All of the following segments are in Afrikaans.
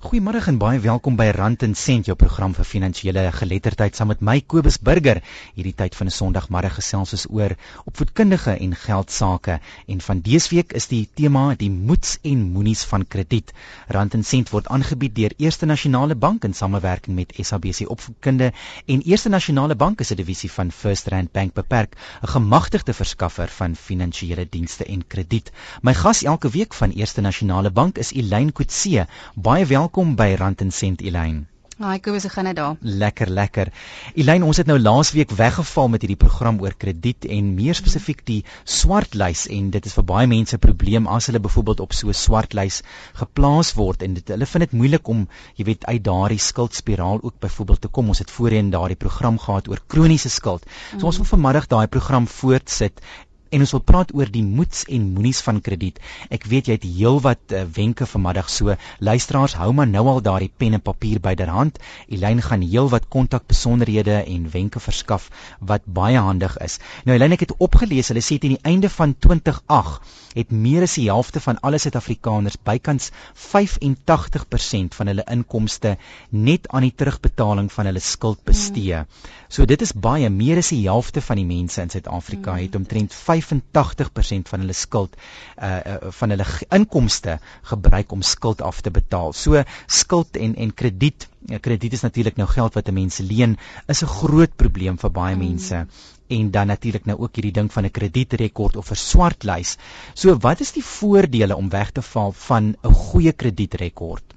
Goeiemôre en baie welkom by Rand en Sent, jou program vir finansiële geletterdheid saam met my Kobus Burger. Hierdie tyd van 'n Sondagmiddag gesels ons oor opvoedkundige en geldsaake en van dese week is die tema die moets en moenies van krediet. Rand en Sent word aangebied deur Eerste Nasionale Bank in samewerking met SABC Opvoedkunde en Eerste Nasionale Bank is 'n divisie van First Rand Bank beperk, 'n gemagtigde verskaffer van finansiële dienste en krediet. My gas elke week van Eerste Nasionale Bank is Elaine Kutse. Baie welkom welkom by Rand en Sent Elyn. Haai, kom ons gaan net daar. Lekker, lekker. Elyn, ons het nou laasweek weggeval met hierdie program oor krediet en meer spesifiek die swartlys en dit is vir baie mense 'n probleem as hulle byvoorbeeld op so 'n swartlys geplaas word en dit hulle vind dit moeilik om, jy weet, uit daardie skuldspiraal ook byvoorbeeld te kom. Ons het voorheen daardie program gehad oor kroniese skuld. So ons wil vanmiddag daai program voortsit en ons wil praat oor die moets en moenies van krediet. Ek weet jy het heelwat uh, wenke vanmiddag so. Luisteraars, hou maar nou al daardie pen en papier byderhand. Elyn gaan heelwat kontakbesonderhede en wenke verskaf wat baie handig is. Nou Elyn, ek het opgelees, hulle sê teen die einde van 2008 het meer as die helfte van alle Suid-Afrikaners bykans 85% van hulle inkomste net aan die terugbetaling van hulle skuld bestee. Mm. So dit is baie meer as die helfte van die mense in Suid-Afrika mm. het omtrent 85% van hulle skuld uh, uh van hulle inkomste gebruik om skuld af te betaal. So skuld en en krediet, ja, krediet is natuurlik nou geld wat 'n mens leen, is 'n groot probleem vir baie mm. mense en dan natuurlik nou ook hierdie ding van 'n kredietrekord of 'n swart lys. So wat is die voordele om weg te val van 'n goeie kredietrekord?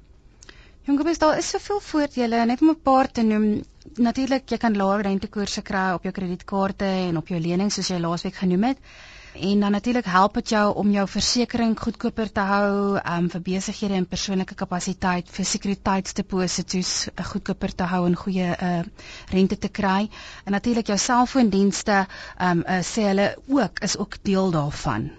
Jongebes, daar is soveel voordele, net om 'n paar te noem. Natuurlik, jy kan laer rentekoerse kry op jou kredietkaarte en op jou lenings soos jy laasweek genoem het. En dan natuurlik help dit jou om jou versekerings goedkoper te hou, um vir besighede en persoonlike kapasiteit vir sekuriteitsdeposito's uh, goedkoper te hou en goeie uh rente te kry. En natuurlik jou selfoondienste um uh, sê hulle ook is ook deel daarvan.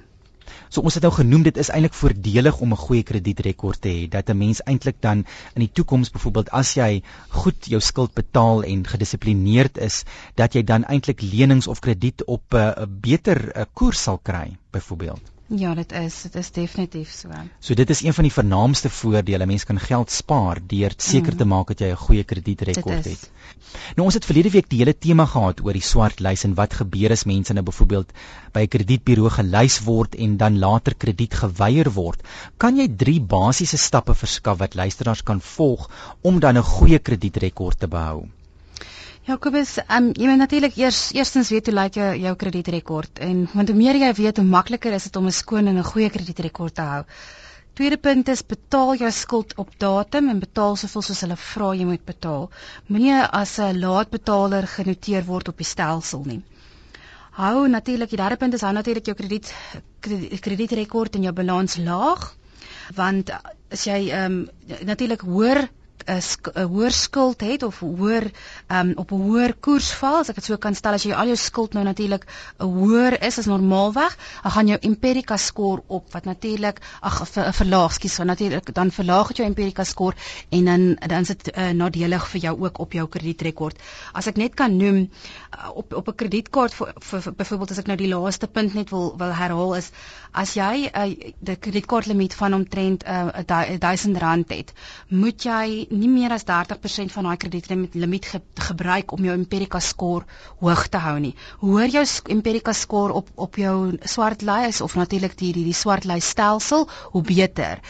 So ons het nou genoem dit is eintlik voordelig om 'n goeie kredietrekord te hê dat 'n mens eintlik dan in die toekoms byvoorbeeld as jy goed jou skuld betaal en gedissiplineerd is dat jy dan eintlik lenings of krediet op 'n beter koers sal kry byvoorbeeld. Ja, dit is, dit is definitief so. So dit is een van die vernaamste voordele. Mense kan geld spaar deur seker mm. te maak dat jy 'n goeie kredietrekord het. Nou ons het verlede week die hele tema gehad oor die swart lys en wat gebeur as mense nou byvoorbeeld by 'n kredietburo gelys word en dan later krediet geweier word. Kan jy drie basiese stappe verskaf wat luisteraars kan volg om dan 'n goeie kredietrekord te behou? Jakobus, um, jy moet natuurlik eers eerstens weet hoe lyk jou jou kredietrekord en want hoe meer jy weet, hoe makliker is dit om 'n skoon en 'n goeie kredietrekord te hou. Tweede punt is betaal jou skuld op datum en betaal soveel soos hulle vra jy moet betaal. Moenie as 'n laatbetaler genoteer word op die stelsel nie. Hou natuurlik die derde punt is hou natuurlik jou krediet kredietrekord en jou balans laag want as jy ehm um, natuurlik hoor 'n 'n hoër skuld het of hoër um, op 'n hoër koers val, as ek dit so kan stel, as jy al jou skuld nou natuurlik 'n hoër is as normaalweg, dan gaan jou Empirica score op wat natuurlik ag verlaag, skus, so natuurlik dan verlaag dit jou Empirica score en dan dan is dit uh, nadelig vir jou ook op jou kredietrekord. As ek net kan noem uh, op op 'n kredietkaart vir, vir, vir byvoorbeeld as ek nou die laaste punt net wil wil herhaal is as jy 'n uh, die kredietkaartlimiet van omtrent uh, 1000 rand het, moet jy nie meer as 30% van daai kredietlimiet ge gebruik om jou Empirica score hoog te hou nie. Hoor jou Empirica score op op jou swart lys of natuurlik die die, die swart lys stelsel, hoe beter,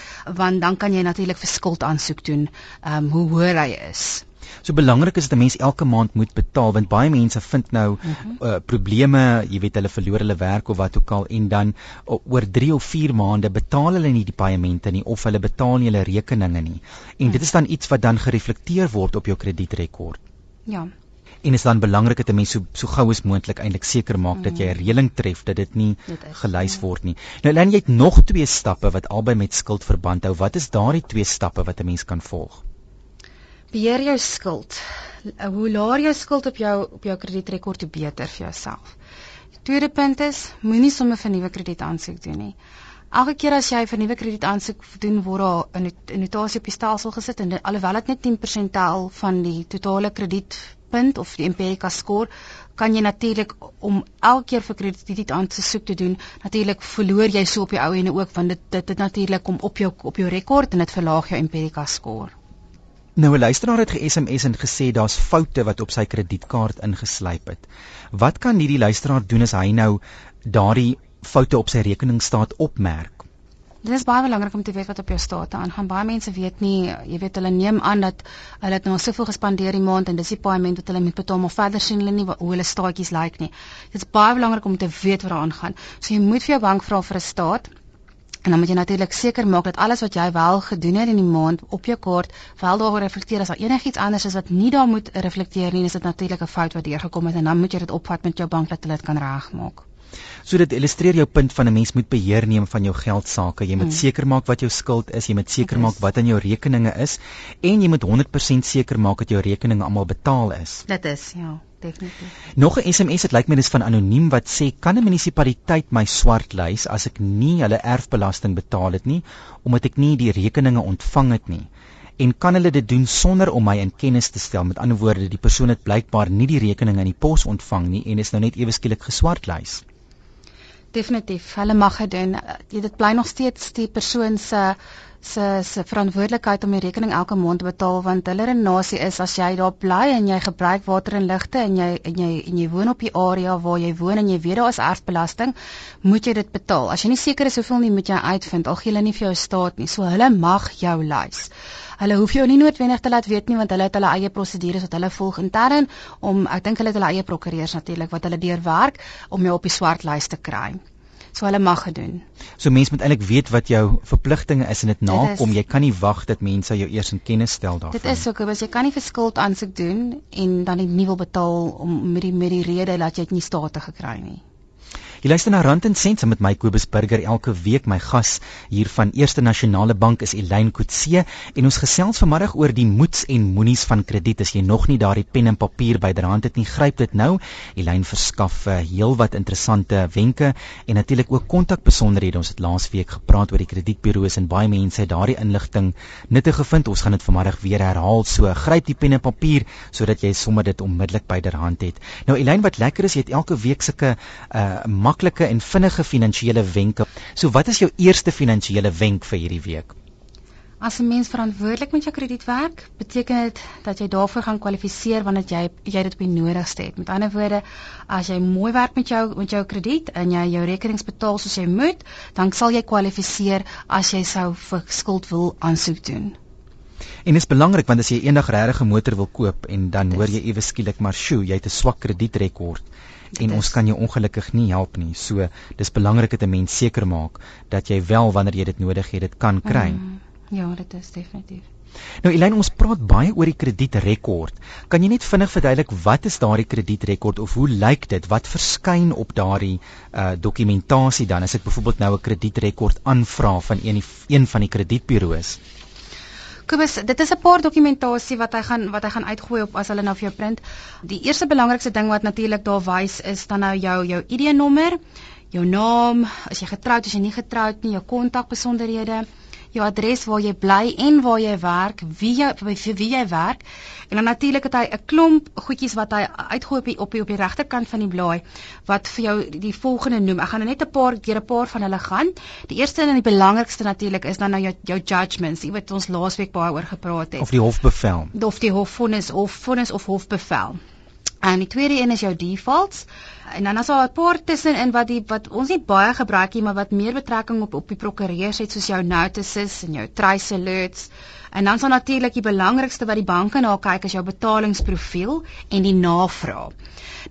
want dan kan jy natuurlik vir skuld aansoek doen, ehm um, hoe hoër hy is. So belangrik is dat 'n mens elke maand moet betaal want baie mense vind nou uh -huh. uh, probleme, jy weet hulle verloor hulle werk of wat ook al en dan uh, oor 3 of 4 maande betaal hulle nie die paemente nie of hulle betaal nie hulle rekeninge nie. En -huh. dit is dan iets wat dan gereflekteer word op jou kredietrekord. Ja. En is dan belangrik dat 'n mens so so gou as moontlik eintlik seker maak dat jy 'n mhm. reëling tref dat dit nie gelys ja. word nie. Nou dan jy het nog twee stappe wat albei met skuld verband hou. Wat is daardie twee stappe wat 'n mens kan volg? Beheer jou skuld. Hoe laer jou skuld op jou op jou kredietrekord hoe beter vir jouself. Tweede punt is moenie sommer vir nuwe krediet aansoek doen nie. Elke keer as jy vir nuwe krediet aansoek doen word daar 'n notasie op die stelsel gesit en alhoewel dit net 10% tel van die totale kredietpunt of die Empirica score kan jy natuurlik om elke keer vir krediet aansoek te doen natuurlik verloor jy so op die ou ene ook want dit dit, dit natuurlik kom op jou op jou rekord en dit verlaag jou Empirica score Nou 'n luisteraar het ge-SMS en gesê daar's foute wat op sy kredietkaart ingeslyp het. Wat kan hierdie luisteraar doen as hy nou daardie foute op sy rekeningstaat opmerk? Dit is baie belangrik om te weet wat op jou state aangaan. Baie mense weet nie, jy weet hulle neem aan dat hulle het nou soveel gespandeer die maand en dis die paaiement wat hulle moet betaal, maar verder sien hulle nie hoe hulle staatjies lyk like nie. Dit is baie belangrik om te weet wat daar aangaan. So jy moet vir jou bank vra vir 'n staat. En dan moet jy natuurlik seker maak dat alles wat jy wel gedoen het in die maand op jou kaart wel daaroor reflekteer as daar enigiets anders is wat nie daar moet reflekteer nie, is dit natuurlik 'n fout wat deurgekom het en dan moet jy dit opvat met jou bank dat hulle dit kan regmaak. So dit illustreer jou punt van 'n mens moet beheer neem van jou geld sake. Jy moet mm. seker maak wat jou skuld is, jy moet seker maak wat aan jou rekeninge is en jy moet 100% seker maak dat jou rekeninge almal betaal is. Dit is ja, definitief. Nog 'n SMS het lyk my dis van anoniem wat sê kan 'n munisipaliteit my swart lys as ek nie hulle erfbelasting betaal het nie omdat ek nie die rekeninge ontvang het nie? En kan hulle dit doen sonder om my in kennis te stel? Met ander woorde die persoon het blykbaar nie die rekening in die pos ontvang nie en is nou net ewe skielik geswartlys definitief hulle mag dit doen. Dit bly nog steeds die persoon se se se verantwoordelikheid om die rekening elke maand te betaal want hulle redenasie is as jy daar bly en jy gebruik water en ligte en jy en jy en jy woon op die area waar jy woon en jy weet daar is erfbelasting moet jy dit betaal. As jy nie seker is hoeveel nie moet jy uitvind. Al gee hulle nie vir jou staat nie. So hulle mag jou lys. Hulle hoef jou nie noodwendig te laat weet nie want hulle het hulle eie prosedures wat hulle volg intern om ek dink hulle het hulle eie prokureurs natuurlik wat hulle deurwerk om jou op die swart lys te kry. So hulle mag dit doen. So mense moet eintlik weet wat jou verpligtinge is en dit nakom. Jy kan nie wag dat mense jou eers in kennis stel daarvan. Dit is so, Kobus, jy kan nie vir skuld aansoek doen en dan nie wil betaal om met die met die rede dat jy dit nie state gekry nie. Jy luister na Rand en Sent met my Kobus Burger elke week. My gas hier van Eerste Nasionale Bank is Elaine Kutse en ons gesels vanmiddag oor die moets en moenies van krediet. As jy nog nie daardie pen en papier byderhand het nie, gryp dit nou. Elaine verskaf uh, heelwat interessante wenke en natuurlik ook kontakbesonderhede. Ons het laas week gepraat oor die kredietburo's en baie mense het daardie inligting nuttig gevind. Ons gaan dit vanmiddag weer herhaal. So gryp die pen en papier sodat jy sommer dit onmiddellik byderhand het. Nou Elaine, wat lekker is, jy het elke week sulke uh maklike en vinnige finansiële wenke. So wat is jou eerste finansiële wenk vir hierdie week? As 'n mens verantwoordelik met jou krediet werk, beteken dit dat jy daarvoor gaan kwalifiseer wanneer jy jy dit op die nodigste het. Met ander woorde, as jy mooi werk met jou met jou krediet en jy jou rekenings betaal soos jy moet, dan sal jy kwalifiseer as jy sou vir skuld wil aansoek doen. En dit is belangrik want as jy eendag regtig 'n motor wil koop en dan hoor jy ewe skielik maar sjoe, jy het 'n swak kredietrekord en ons kan jou ongelukkig nie help nie. So dis belangrik dat 'n mens seker maak dat jy wel wanneer jy dit nodig het, dit kan kry. Mm, ja, dit is definitief. Nou Elyn, ons praat baie oor die kredietrekord. Kan jy net vinnig verduidelik wat is daardie kredietrekord of hoe lyk dit? Wat verskyn op daardie uh dokumentasie dan as ek byvoorbeeld nou 'n kredietrekord aanvra van een een van die kredietburo's? Kobus, dit is 'n paar dokumentasie wat hy gaan wat hy gaan uitgooi op as hulle nou vir jou print. Die eerste belangrikste ding wat natuurlik daar wys is dan nou jou jou ID-nommer, jou naam, as jy getroud is, as jy nie getroud nie, jou kontakbesonderhede, jou adres waar jy bly en waar jy werk, wie jy vir wie jy werk. En dan natuurlik het hy 'n klomp goedjies wat hy uitgooi op die op die, die regterkant van die blaai wat vir jou die, volgende noem. Ek gaan nou net 'n paar keer 'n paar van hulle gaan. Die eerste en die belangrikste natuurlik is dan nou jou jou judgments, jy weet ons laasweek baie oor gepraat het. Of die hofbevel. Of die hofvonnis of vonnis of hofbevel. En die tweede een is jou defaults. En dan as daar 'n paar tussenin wat die wat ons nie baie gebruik nie, maar wat meer betrekking op op die prokureurs het soos jou notices en jou trace alerts. En dan sal natuurlik die belangrikste wat die banke na kyk is jou betalingsprofiel en die navraag.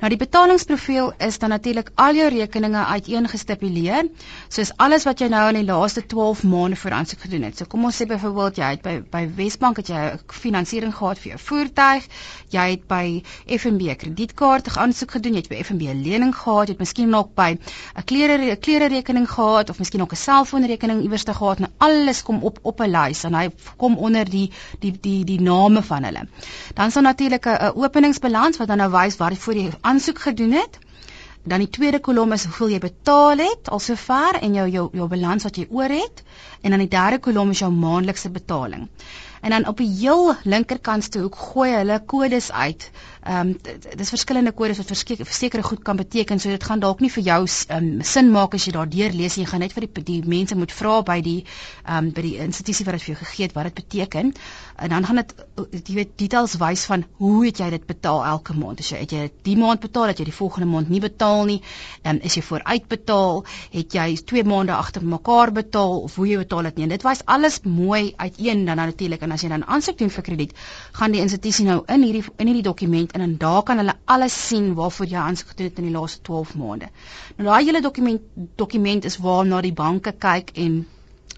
Nou die betalingsprofiel is dan natuurlik al jou rekeninge uiteengestipuleer, soos alles wat jy nou in die laaste 12 maande vir aansoek gedoen het. So kom ons sê byvoorbeeld jy het by by Wesbank het jy 'n finansiering gehad vir jou voertuig, jy het by FNB kredietkaart aansoek gedoen, jy het by FNB 'n lening gehad, jy het miskien nog by 'n klere klere rekening gehad of miskien ook 'n selfoonrekening iewers te gehad en alles kom op op 'n lys en hy kom onder die die die die name van hulle. Dan daar natuurlik 'n openingsbalans wat dan nou wys waarvoor jy aansoek gedoen het. Dan die tweede kolom is hoeveel jy betaal het al sover en jou jou jou balans wat jy oor het en dan die derde kolom is jou maandelikse betaling. En dan op die heel linkerkantste hoek gooi hulle kodes uit. Ehm um, dis verskillende kodes wat versekerde goed kan beteken. So dit gaan dalk nie vir jou um, sin maak as jy daardeur lees jy gaan net vir die, die mense moet vra by die ehm um, by die institusie wat dit vir jou gegee het wat dit beteken. En dan gaan dit jy weet details wys van hoe het jy dit betaal elke maand. As jy het jy die maand betaal, dat jy die volgende maand nie betaal nie, ehm um, is jy vooruit betaal, het jy 2 maande agter mekaar betaal of hoe jy betaal dit nie. En dit wys alles mooi uiteen dan natuurlik en as jy dan aansoek doen vir krediet, gaan die institusie nou in hierdie in hierdie dokument en dan daar kan hulle alles sien waarvoor jy aansoek gedoen het in die laaste 12 maande. Nou daai hele dokument dokument is waarna die banke kyk en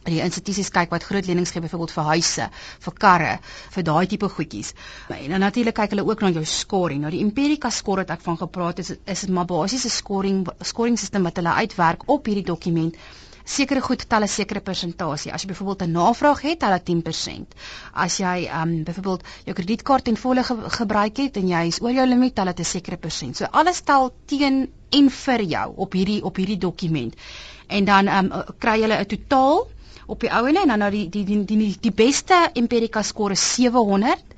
die institusies kyk wat groot lenings gee byvoorbeeld vir huise, vir karre, vir daai tipe goedjies. En dan natuurlik kyk hulle ook na jou scoring. Nou die Empirica score wat ek van gepraat het is is maar basiese scoring scoring stelsel wat hulle uitwerk op hierdie dokument sekere goed tel 'n sekere persentasie. As jy byvoorbeeld 'n navraag het, tel dit 10%. As jy ehm um, byvoorbeeld jou kredietkaart ten volle ge gebruik het en jy is oor jou limiet, tel dit 'n sekere persent. So alles tel teen en vir jou op hierdie op hierdie dokument. En dan ehm um, kry jy 'n totaal op die ouene en dan nou die die die die, die beste Empirica score is 700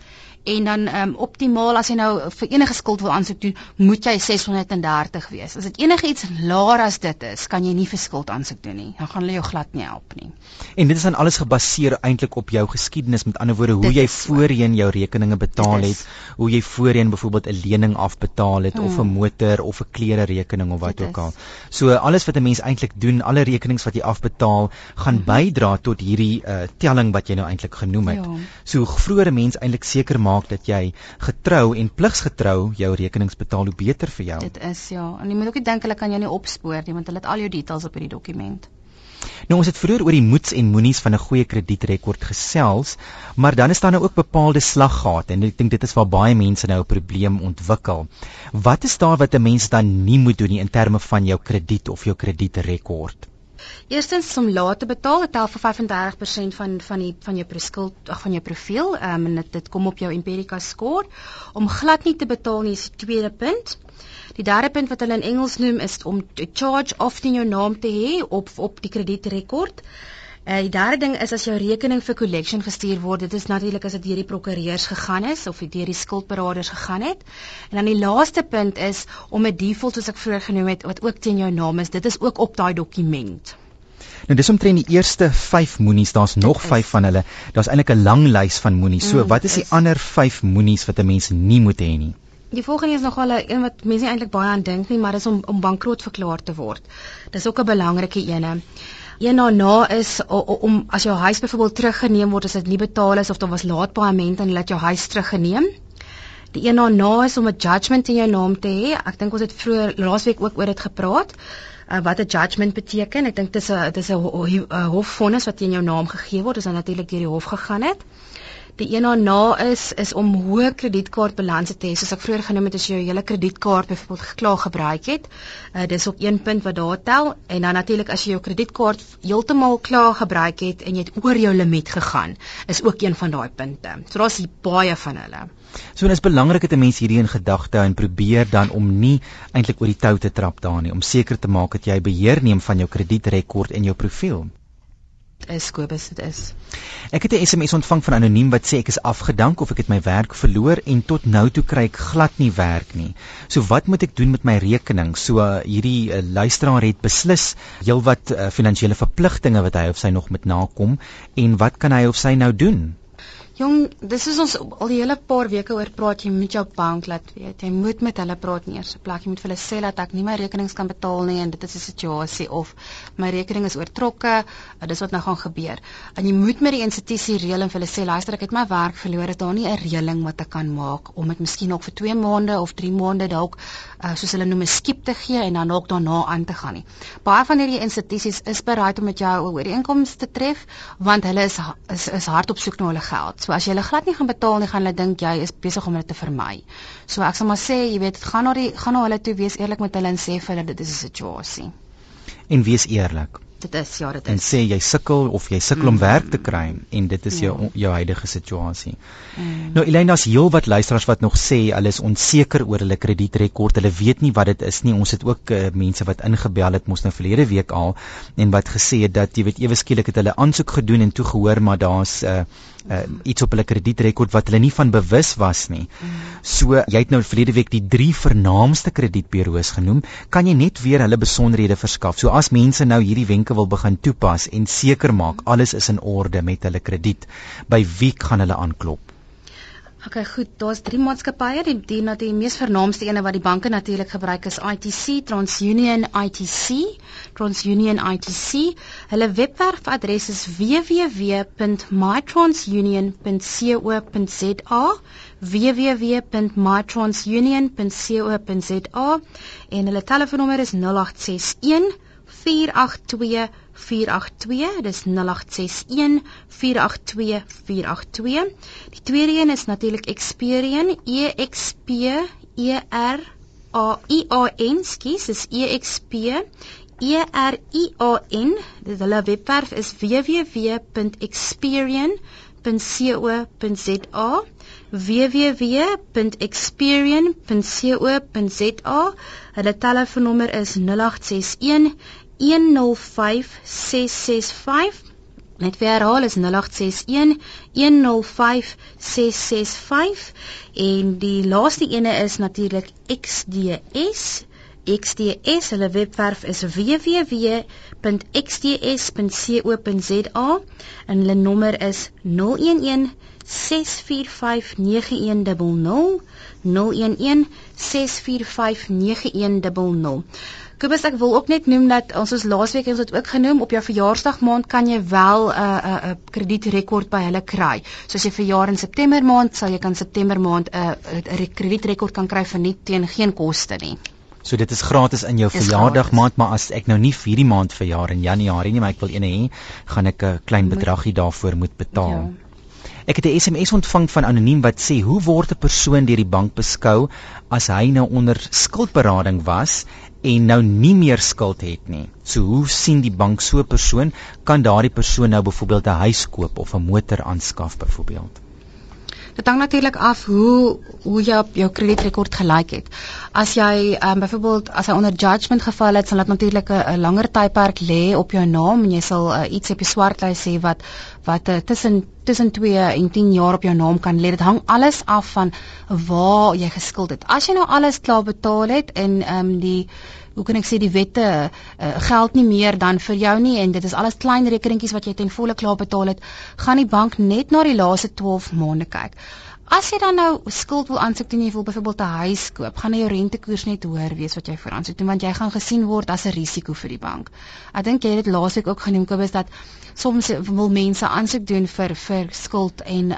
en dan um, optimaal as jy nou vir enige skuld wil aansoek doen, moet jy 630 wees. As dit enigiets laer as dit is, kan jy nie vir skuld aansoek doen nie. Dan gaan hulle jou glad nie help nie. En dit is dan alles gebaseer eintlik op jou geskiedenis, met ander woorde, hoe dit jy voorheen jou rekeninge betaal het, hoe jy voorheen byvoorbeeld 'n lening afbetaal het hmm. of 'n motor of 'n klere rekening of wat ook al. So alles wat 'n mens eintlik doen, alle rekenings wat jy afbetaal, gaan hmm. bydra tot hierdie uh, telling wat jy nou eintlik genoem het. Ja. So vroeër 'n mens eintlik seker maak maak dat jy getrou en pligsgetrou jou rekenings betaal hoe beter vir jou. Dit is ja. En jy moet ook nie dink hulle kan jou nie opspoor nie want hulle het al jou details op hierdie dokument. Nou ons het vroeër oor die moets en moenies van 'n goeie kredietrekord gesels, maar dan is daar nou ook bepaalde slaggate en ek dink dit is waar baie mense nou 'n probleem ontwikkel. Wat is daar wat 'n mens dan nie moet doen nie in terme van jou krediet of jou kredietrekord? Eerstens om laat te betaal, dit tel vir 35% van van die van jou preskuld ag van jou profiel. Ehm um, en dit dit kom op jou Empirica score. Om glad nie te betaal nie is die tweede punt. Die derde punt wat hulle in Engels noem is om charge off in jou naam te hê op op die kredietrekord. Uh, die derde ding is as jou rekening vir collection gestuur word, dit is natuurlik as dit deur die prokureurs gegaan is of deur die skuldberaders gegaan het. En dan die laaste punt is om 'n default soos ek vroeër genoem het wat ook teen jou naam is, dit is ook op daai dokument. Nou dis omtrent die eerste 5 moenies, daar's nog 5 van hulle. Daar's eintlik 'n lang lys van moenies. So, mm, wat is die is... ander 5 moenies wat 'n mens nie moet hê nie? Die volgende is nogal 'n een wat mense eintlik baie aan dink nie, maar dis om om bankroet verklaar te word. Dis ook 'n belangrike een. Een daarna is om as jou huis byvoorbeeld teruggeneem word as dit nie betaal is of daar was laat paaiement en laat jou huis teruggeneem. Die een daarna is om 'n judgment in jou naam te hê. Ek dink ons het vroeër laasweek ook oor dit gepraat. Uh, wat 'n judgment beteken? Ek dink dit is 'n dit is 'n hofvonnis wat in jou naam gegee word. Dit is natuurlik deur die hof gegaan het. Die een daarna is is om hoë kredietkaartbalanse te hê. Soos ek vroeër genoem het, as jy jou hele kredietkaart byvoorbeeld geklaar gebruik het, uh, dis op een punt wat daar tel en dan natuurlik as jy jou kredietkaart heeltemal klaar gebruik het en jy het oor jou limiet gegaan, is ook een van daai punte. So daar's baie van hulle. So dit is belangrik dat 'n mens hierdie in gedagte hou en probeer dan om nie eintlik oor die tou te trap daarin nie, om seker te maak dat jy beheer neem van jou kredietrekord en jou profiel is Kobus dit is. Ek het 'n SMS ontvang van anoniem wat sê ek is afgedank of ek het my werk verloor en tot nou toe kry ek glad nie werk nie. So wat moet ek doen met my rekening? So uh, hierdie uh, luisteraar het beslis heelwat uh, finansiële verpligtinge wat hy of sy nog moet nakom en wat kan hy of sy nou doen? Jong, dis is ons al die hele paar weke oor praat jy moet jou bank laat weet. Jy moet met hulle praat in eerste plek. Jy moet vir hulle sê dat ek nie my rekenings kan betaal nie en dit is 'n situasie of my rekening is oortrokke. Dis wat nou gaan gebeur. En jy moet met die institusie reël en vir hulle sê luister, ek het my werk verloor. Is daar nie 'n reëling wat ek kan maak om dit miskien nog vir 2 maande of 3 maande dalk uh, soos hulle noem 'n skiep te gee en dan ook daarna aan te gaan nie. Baie van hierdie institusies is bereid om met jou oor die inkomste te tref want hulle is is, is hard op soek na hulle geld. So as jy hulle glad nie gaan betaal nie, gaan hulle dink jy is besig om dit te vermy. So ek sal maar sê, jy weet, gaan na die gaan na hulle toe wees eerlik met hulle en sê vir hulle dit is 'n situasie. En wees eerlik. Dit is ja, dit is. En sê jy sukkel of jy sukkel mm. om werk te kry en dit is ja. jou jou huidige situasie. Mm. Nou Elena, daar's heelwat luisteraars wat nog sê hulle is onseker oor hulle kredietrekord. Hulle weet nie wat dit is nie. Ons het ook uh, mense wat ingebel het mos nou verlede week al en wat gesê het dat jy weet ewe skielik het hulle aansoek gedoen en toe gehoor maar daar's 'n uh, uh, iets op hulle kredietrekord wat hulle nie van bewus was nie. So jy het nou verlede week die drie vernaamste kredietburo's genoem. Kan jy net weer hulle besonderhede verskaf? So as mense nou hierdie wenke wil begin toepas en seker maak alles is in orde met hulle krediet, by wie gaan hulle aanklop? Okay, goed. Daar's drie maatskappye. Die die na die mees vernaamste ene wat die banke natuurlik gebruik is ITC, TransUnion ITC, TransUnion ITC. Hulle webwerfadres is www.mytransunion.co.za www.mytransunion.co.za en hulle telefoonnommer is 0861 482 482 dis 0861 482 482 die tweede een is natuurlik Experian E X P E R A I A N skus dis E X P E R I A N. Dis hulle webwerf is www.experian.co.za www.experian.co.za hulle telefoonnommer is 0861 105665. Net weer herhaal is 0861 105665 en die laaste ene is natuurlik XDS XDS hulle webwerf is www.xds.co.za en hulle nommer is 011 6459100 011 6459100 Kobus ek wil ook net noem dat ons ons laasweek ons het ook genoem op jou verjaarsdag maand kan jy wel 'n uh, 'n uh, 'n uh, kredietrekord by hulle kry. So as jy verjaar in September maand sal jy kan September maand 'n uh, 'n uh, kredietrekord kan kry vir nie teen geen koste nie. So dit is gratis in jou verjaardag maand, maar as ek nou nie vir die maand verjaar in Januarie nie, maar ek wil eene hê, gaan ek 'n klein bedragie daarvoor moet betaal. Ja. Ek het 'n SMS ontvang van anoniem wat sê hoe word 'n persoon deur die bank beskou as hy nou onder skuldberading was en nou nie meer skuld het nie. So hoe sien die bank so 'n persoon? Kan daardie persoon nou byvoorbeeld 'n huis koop of 'n motor aanskaf byvoorbeeld? Dit hang natuurlik af hoe hoe jy op jou kredietrekord gelyk het. As jy um, byvoorbeeld as hy onder judgment geval het, sal dit natuurlik 'n langer tydperk lê op jou naam en jy sal uh, iets op die swartlys hê wat wat uh, tussen tussen 2 en 10 jaar op jou naam kan lê. Dit hang alles af van waar jy geskuld het. As jy nou alles klaar betaal het en ehm um, die hoe kan ek sê die wette uh, geld nie meer dan vir jou nie en dit is alles klein rekeningkies wat jy ten volle klaar betaal het, gaan die bank net na die laaste 12 maande kyk. As jy dan nou skuld wil aansoek doen, jy wil byvoorbeeld 'n huis koop, gaan jou rentekoers net hoër wees wat jy vir aansoek doen want jy gaan gesien word as 'n risiko vir die bank. Ek dink jy het dit laasweek ook genoem Kobus dat soms wil mense aansoek doen vir vir skuld En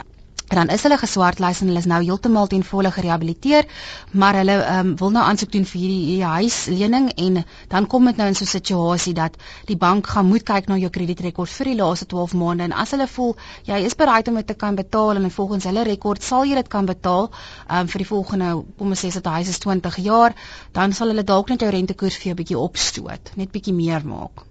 dan is hulle geswartlys en hulle is nou heeltemal ten volle gerehabiliteer, maar hulle um, wil nou aansoek doen vir hierdie, hierdie huislening en dan kom dit nou in so 'n situasie dat die bank gaan moet kyk na jou kredietrekord vir die laaste 12 maande en as hulle voel jy is bereid om dit te kan betaal en volgens hulle rekord sal jy dit kan betaal um, vir die volgende kom ons sê as dit huis is 20 jaar, dan sal hulle dalk net jou rentekoers vir jou bietjie opstoot, net bietjie meer maak.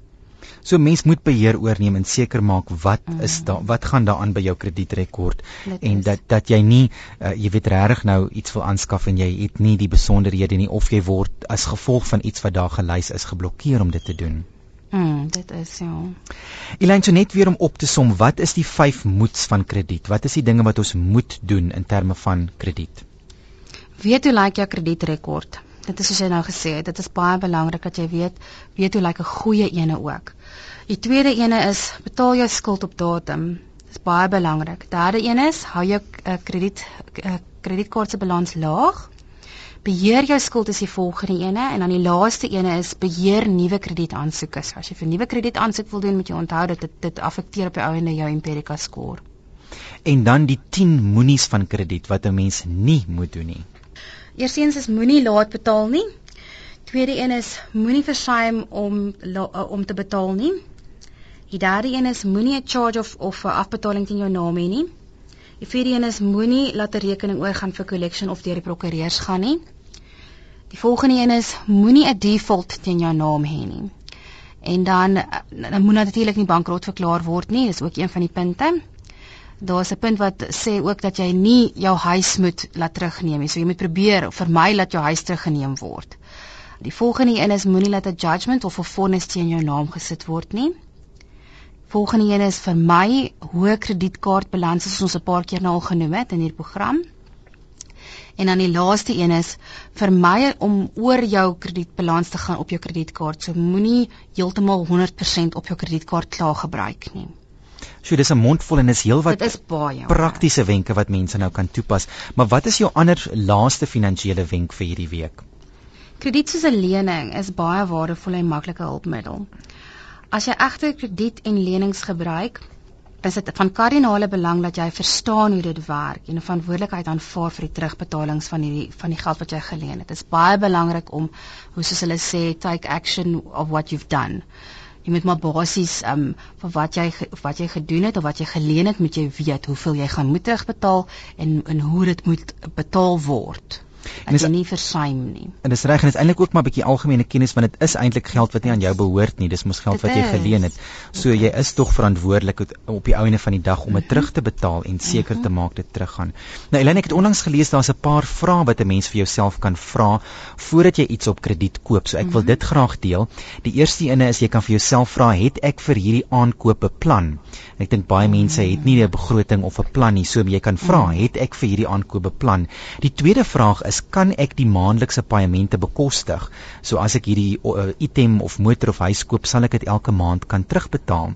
So mens moet beheer oorneem en seker maak wat mm. is daar wat gaan daaraan by jou kredietrekord en dat dat jy nie uh, jy weet regtig nou iets wil aanskaf en jy het nie die besonderhede nie of jy word as gevolg van iets wat daar gelys is geblokkeer om dit te doen. Mm, dit is ja. Elaine so net weer om op te som, wat is die vyf moets van krediet? Wat is die dinge wat ons moet doen in terme van krediet? Weet hoe lyk jou kredietrekord? Dit is soos jy nou gesê het, dit is baie belangrik dat jy weet weet hoe lyk 'n goeie ene ook. Die tweede ene is betaal jou skuld op datum. Dis baie belangrik. Derde een is hou jou uh, krediet uh, kredietkaart se balans laag. Beheer jou skuld is die volgende ene en dan die laaste ene is beheer nuwe kredietaansoeke. As jy vir nuwe kredietaansoek wil doen, moet jy onthou dat dit dit affekteer op die einde jou Empirica score. En dan die 10 moenies van krediet wat 'n mens nie moet doen nie. Eerstens is moenie laat betaal nie. Tweede een is moenie versuim om om te betaal nie. Die derde een is moenie 'n charge of of 'n afbetaling teen jou naam hê nie. Die vierde een is moenie laat 'n rekening oorgaan vir collection of deur die prokureurs gaan nie. Die volgende een is moenie 'n default teen jou naam hê nie. En dan dan moet natuurlik nie bankrot verklaar word nie, dis ook een van die punte. Daar's 'n punt wat sê ook dat jy nie jou huis moet laat terugneem nie. So jy moet probeer vermy dat jou huis teruggeneem word. Die volgende een is moenie laat 'n judgment of 'n vonnis teen jou naam gesit word nie. Volgende een is vir my hoë kredietkaartbalanse soos ons 'n paar keer nou al genoem het in hierdie program. En dan die laaste een is vir my om oor jou kredietbalans te gaan op jou kredietkaart. So moenie heeltemal 100% op jou kredietkaart klaar gebruik nie. So dis 'n mondvol en is heelwat Dit is baie praktiese wenke wat mense nou kan toepas. Maar wat is jou ander laaste finansiële wenk vir hierdie week? Krediet soos 'n lening is baie waardevol en maklike hulpmiddel. As jy egter krediet en lenings gebruik, is dit van kardinale belang dat jy verstaan hoe dit werk en 'n verantwoordelikheid aanvaar vir die terugbetalings van die van die geld wat jy geleen het. Dit is baie belangrik om hoe soos hulle sê take action of what you've done. Jy moet maar basies um vir wat jy wat jy gedoen het of wat jy geleen het, moet jy weet hoeveel jy gaan moet terugbetaal en en hoe dit moet betaal word en dis nie versuim nie. En dis reg en dit is eintlik ook maar 'n bietjie algemene kennis want dit is eintlik geld wat nie aan jou behoort nie. Dis mos geld wat jy geleen het. So jy is tog verantwoordelik op die ouene van die dag om dit mhm. terug te betaal en seker te mhm. maak dit teruggaan. Nou Elena, ek het onlangs gelees daar's 'n paar vrae wat 'n mens vir jouself kan vra voordat jy iets op krediet koop. So ek wil mhm. dit graag deel. Die eerste ene is jy kan vir jouself vra, het ek vir hierdie aankoop beplan? Ek dink baie mense het nie 'n begroting of 'n plan nie, so jy kan vra, het ek vir hierdie aankoop beplan? Die tweede vraag is kan ek die maandelikse paemente bekostig? So as ek hierdie uh, item of motor of huis koop, sal ek dit elke maand kan terugbetaal.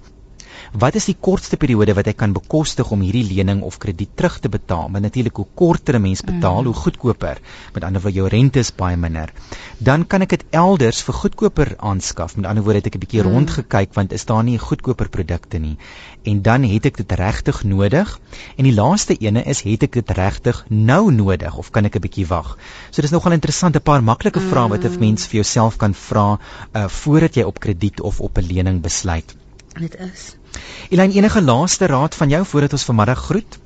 Wat is die kortste periode wat ek kan bekostig om hierdie lening of krediet terug te betaal? Want natuurlik hoe korter 'n mens betaal, mm. hoe goedkoper. Met ander woorde jou rente is baie minder. Dan kan ek dit elders vir goedkoper aanskaf. Met ander woorde het ek 'n bietjie mm. rondgekyk want is daar nie goedkoper produkte nie. En dan het ek dit regtig nodig. En die laaste ene is het ek dit regtig nou nodig of kan ek 'n bietjie wag? So dis nogal interessant 'n paar maklike vrae wat 'n mm. mens vir jouself kan vra uh, voordat jy op krediet of op 'n lening besluit. Dit is Elyn enige laaste raad van jou voordat ons vanmiddag groet?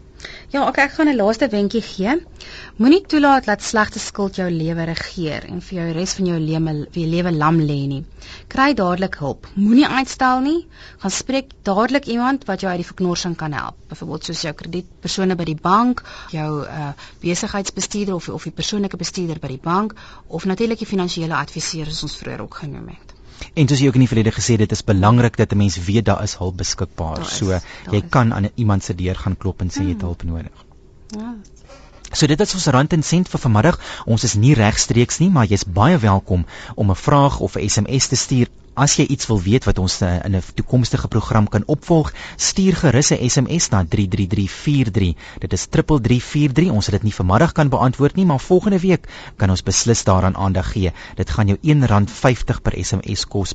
Ja, okay, ek gaan 'n laaste wenkie gee. Moenie toelaat dat slegte skuld jou lewe regeer en vir jou res van jou lewe lewe lam lê nie. Kry dadelik hulp. Moenie uitstel nie. Gaan spreek dadelik iemand wat jou uit die verknorsing kan help. Byvoorbeeld soos jou kredietpersone by die bank, jou uh besigheidsbestuurder of of die persoonlike bestuurder by die bank of natuurlik die finansiële adviseur soos ons vroeër ook genoem het. En soos jy ook in die verlede gesê het, dit is belangrik dat 'n mens weet daar is hulp beskikbaar. Is, so jy is. kan aan iemand se deur gaan klop en sê jy het hmm. hulp nodig. Ja. So dit is ons rand en sent vir vanmiddag. Ons is nie regstreeks nie, maar jy's baie welkom om 'n vraag of 'n SMS te stuur As jy iets wil weet wat ons uh, in 'n toekomstige program kan opvolg, stuur gerus 'n SMS na 33343. Dit is 3343. Ons het dit nie vanmiddag kan beantwoord nie, maar volgende week kan ons beslis daaraan aandag gee. Dit gaan jou R1.50 per SMS kos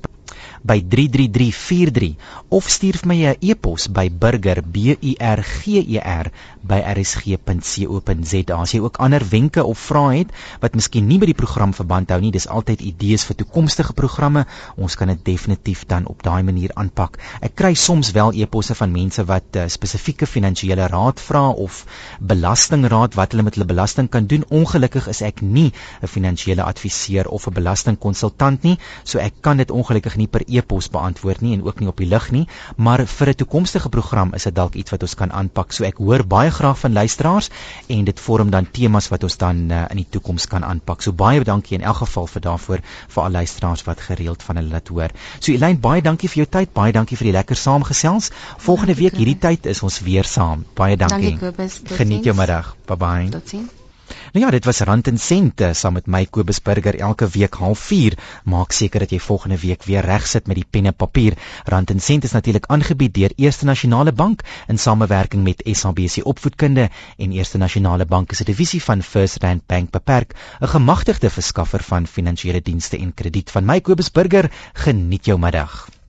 by 33343 of stuur vir my 'n e-pos by burger b u r g e r by rsg.co.za. As jy ook ander wenke of vrae het wat miskien nie by die program verband hou nie, dis altyd idees vir toekomstige programme. Ons kan dit definitief dan op daai manier aanpak. Ek kry soms wel e-posse van mense wat uh, spesifieke finansiële raad vra of belastingraad wat hulle met hulle belasting kan doen. Ongelukkig is ek nie 'n finansiële adviseur of 'n belastingkonsultant nie, so ek kan dit ongelukkig nie per e-pos beantwoord nie en ook nie op die lig nie, maar vir 'n toekomstige program is dit dalk iets wat ons kan aanpak. So ek hoor baie graag van luisteraars en dit vorm dan temas wat ons dan uh, in die toekoms kan aanpak. So baie dankie in elk geval vir daarvoor vir al luisteraars wat gereeld van hulle laat hoor. So Elyn, baie dankie vir jou tyd, baie dankie vir die lekker saamgesels. Volgende dankie, week hierdie tyd is ons weer saam. Baie dankie. Dankie Kobus. Geniet jou middag. Bye bye. Totsiens. Nou ja, dit was Rand en Sente saam met my Kobus Burger elke week 04:30. Maak seker dat jy volgende week weer reg sit met die pen en papier. Rand en Sente is natuurlik aangebied deur Eerste Nasionale Bank in samewerking met SABC Opvoedkunde en Eerste Nasionale Bank is 'n divisie van First Rand Bank beperk, 'n gemagtigde verskaffer van finansiële dienste en krediet. Van my Kobus Burger, geniet jou middag.